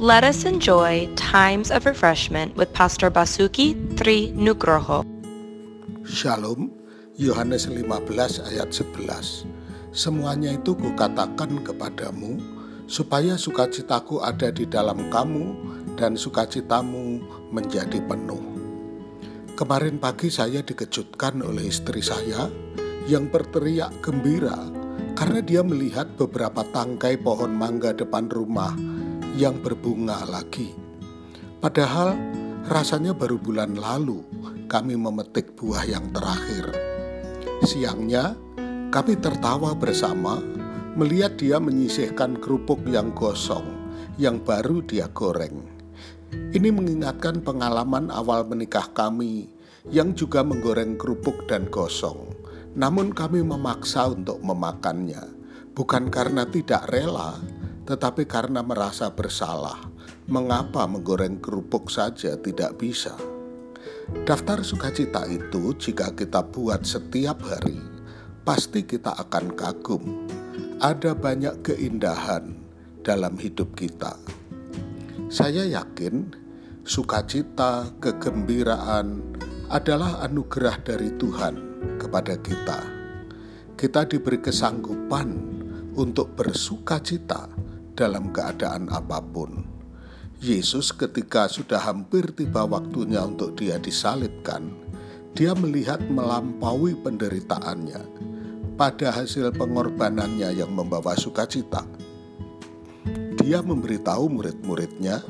Let us enjoy times of refreshment with Pastor Basuki Tri Nugroho. Shalom, Yohanes 15 ayat 11. Semuanya itu kukatakan kepadamu, supaya sukacitaku ada di dalam kamu dan sukacitamu menjadi penuh. Kemarin pagi saya dikejutkan oleh istri saya yang berteriak gembira karena dia melihat beberapa tangkai pohon mangga depan rumah yang berbunga lagi. Padahal rasanya baru bulan lalu kami memetik buah yang terakhir. Siangnya kami tertawa bersama melihat dia menyisihkan kerupuk yang gosong yang baru dia goreng. Ini mengingatkan pengalaman awal menikah kami yang juga menggoreng kerupuk dan gosong. Namun kami memaksa untuk memakannya, bukan karena tidak rela, tetapi karena merasa bersalah. Mengapa menggoreng kerupuk saja tidak bisa? Daftar sukacita itu jika kita buat setiap hari, pasti kita akan kagum. Ada banyak keindahan dalam hidup kita. Saya yakin sukacita, kegembiraan adalah anugerah dari Tuhan kepada kita. Kita diberi kesanggupan untuk bersukacita dalam keadaan apa pun. Yesus ketika sudah hampir tiba waktunya untuk dia disalibkan, dia melihat melampaui penderitaannya pada hasil pengorbanannya yang membawa sukacita. Dia memberitahu murid-muridnya,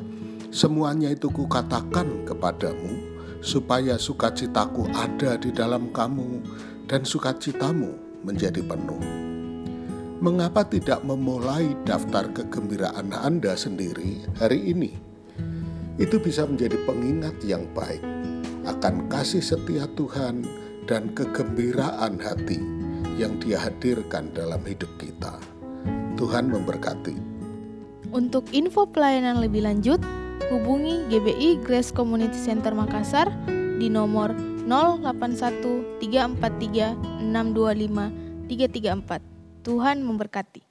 semuanya itu kukatakan kepadamu, supaya sukacitaku ada di dalam kamu dan sukacitamu menjadi penuh mengapa tidak memulai daftar kegembiraan Anda sendiri hari ini? Itu bisa menjadi pengingat yang baik akan kasih setia Tuhan dan kegembiraan hati yang Dia hadirkan dalam hidup kita. Tuhan memberkati. Untuk info pelayanan lebih lanjut, hubungi GBI Grace Community Center Makassar di nomor 081 343 625 334. Tuhan memberkati.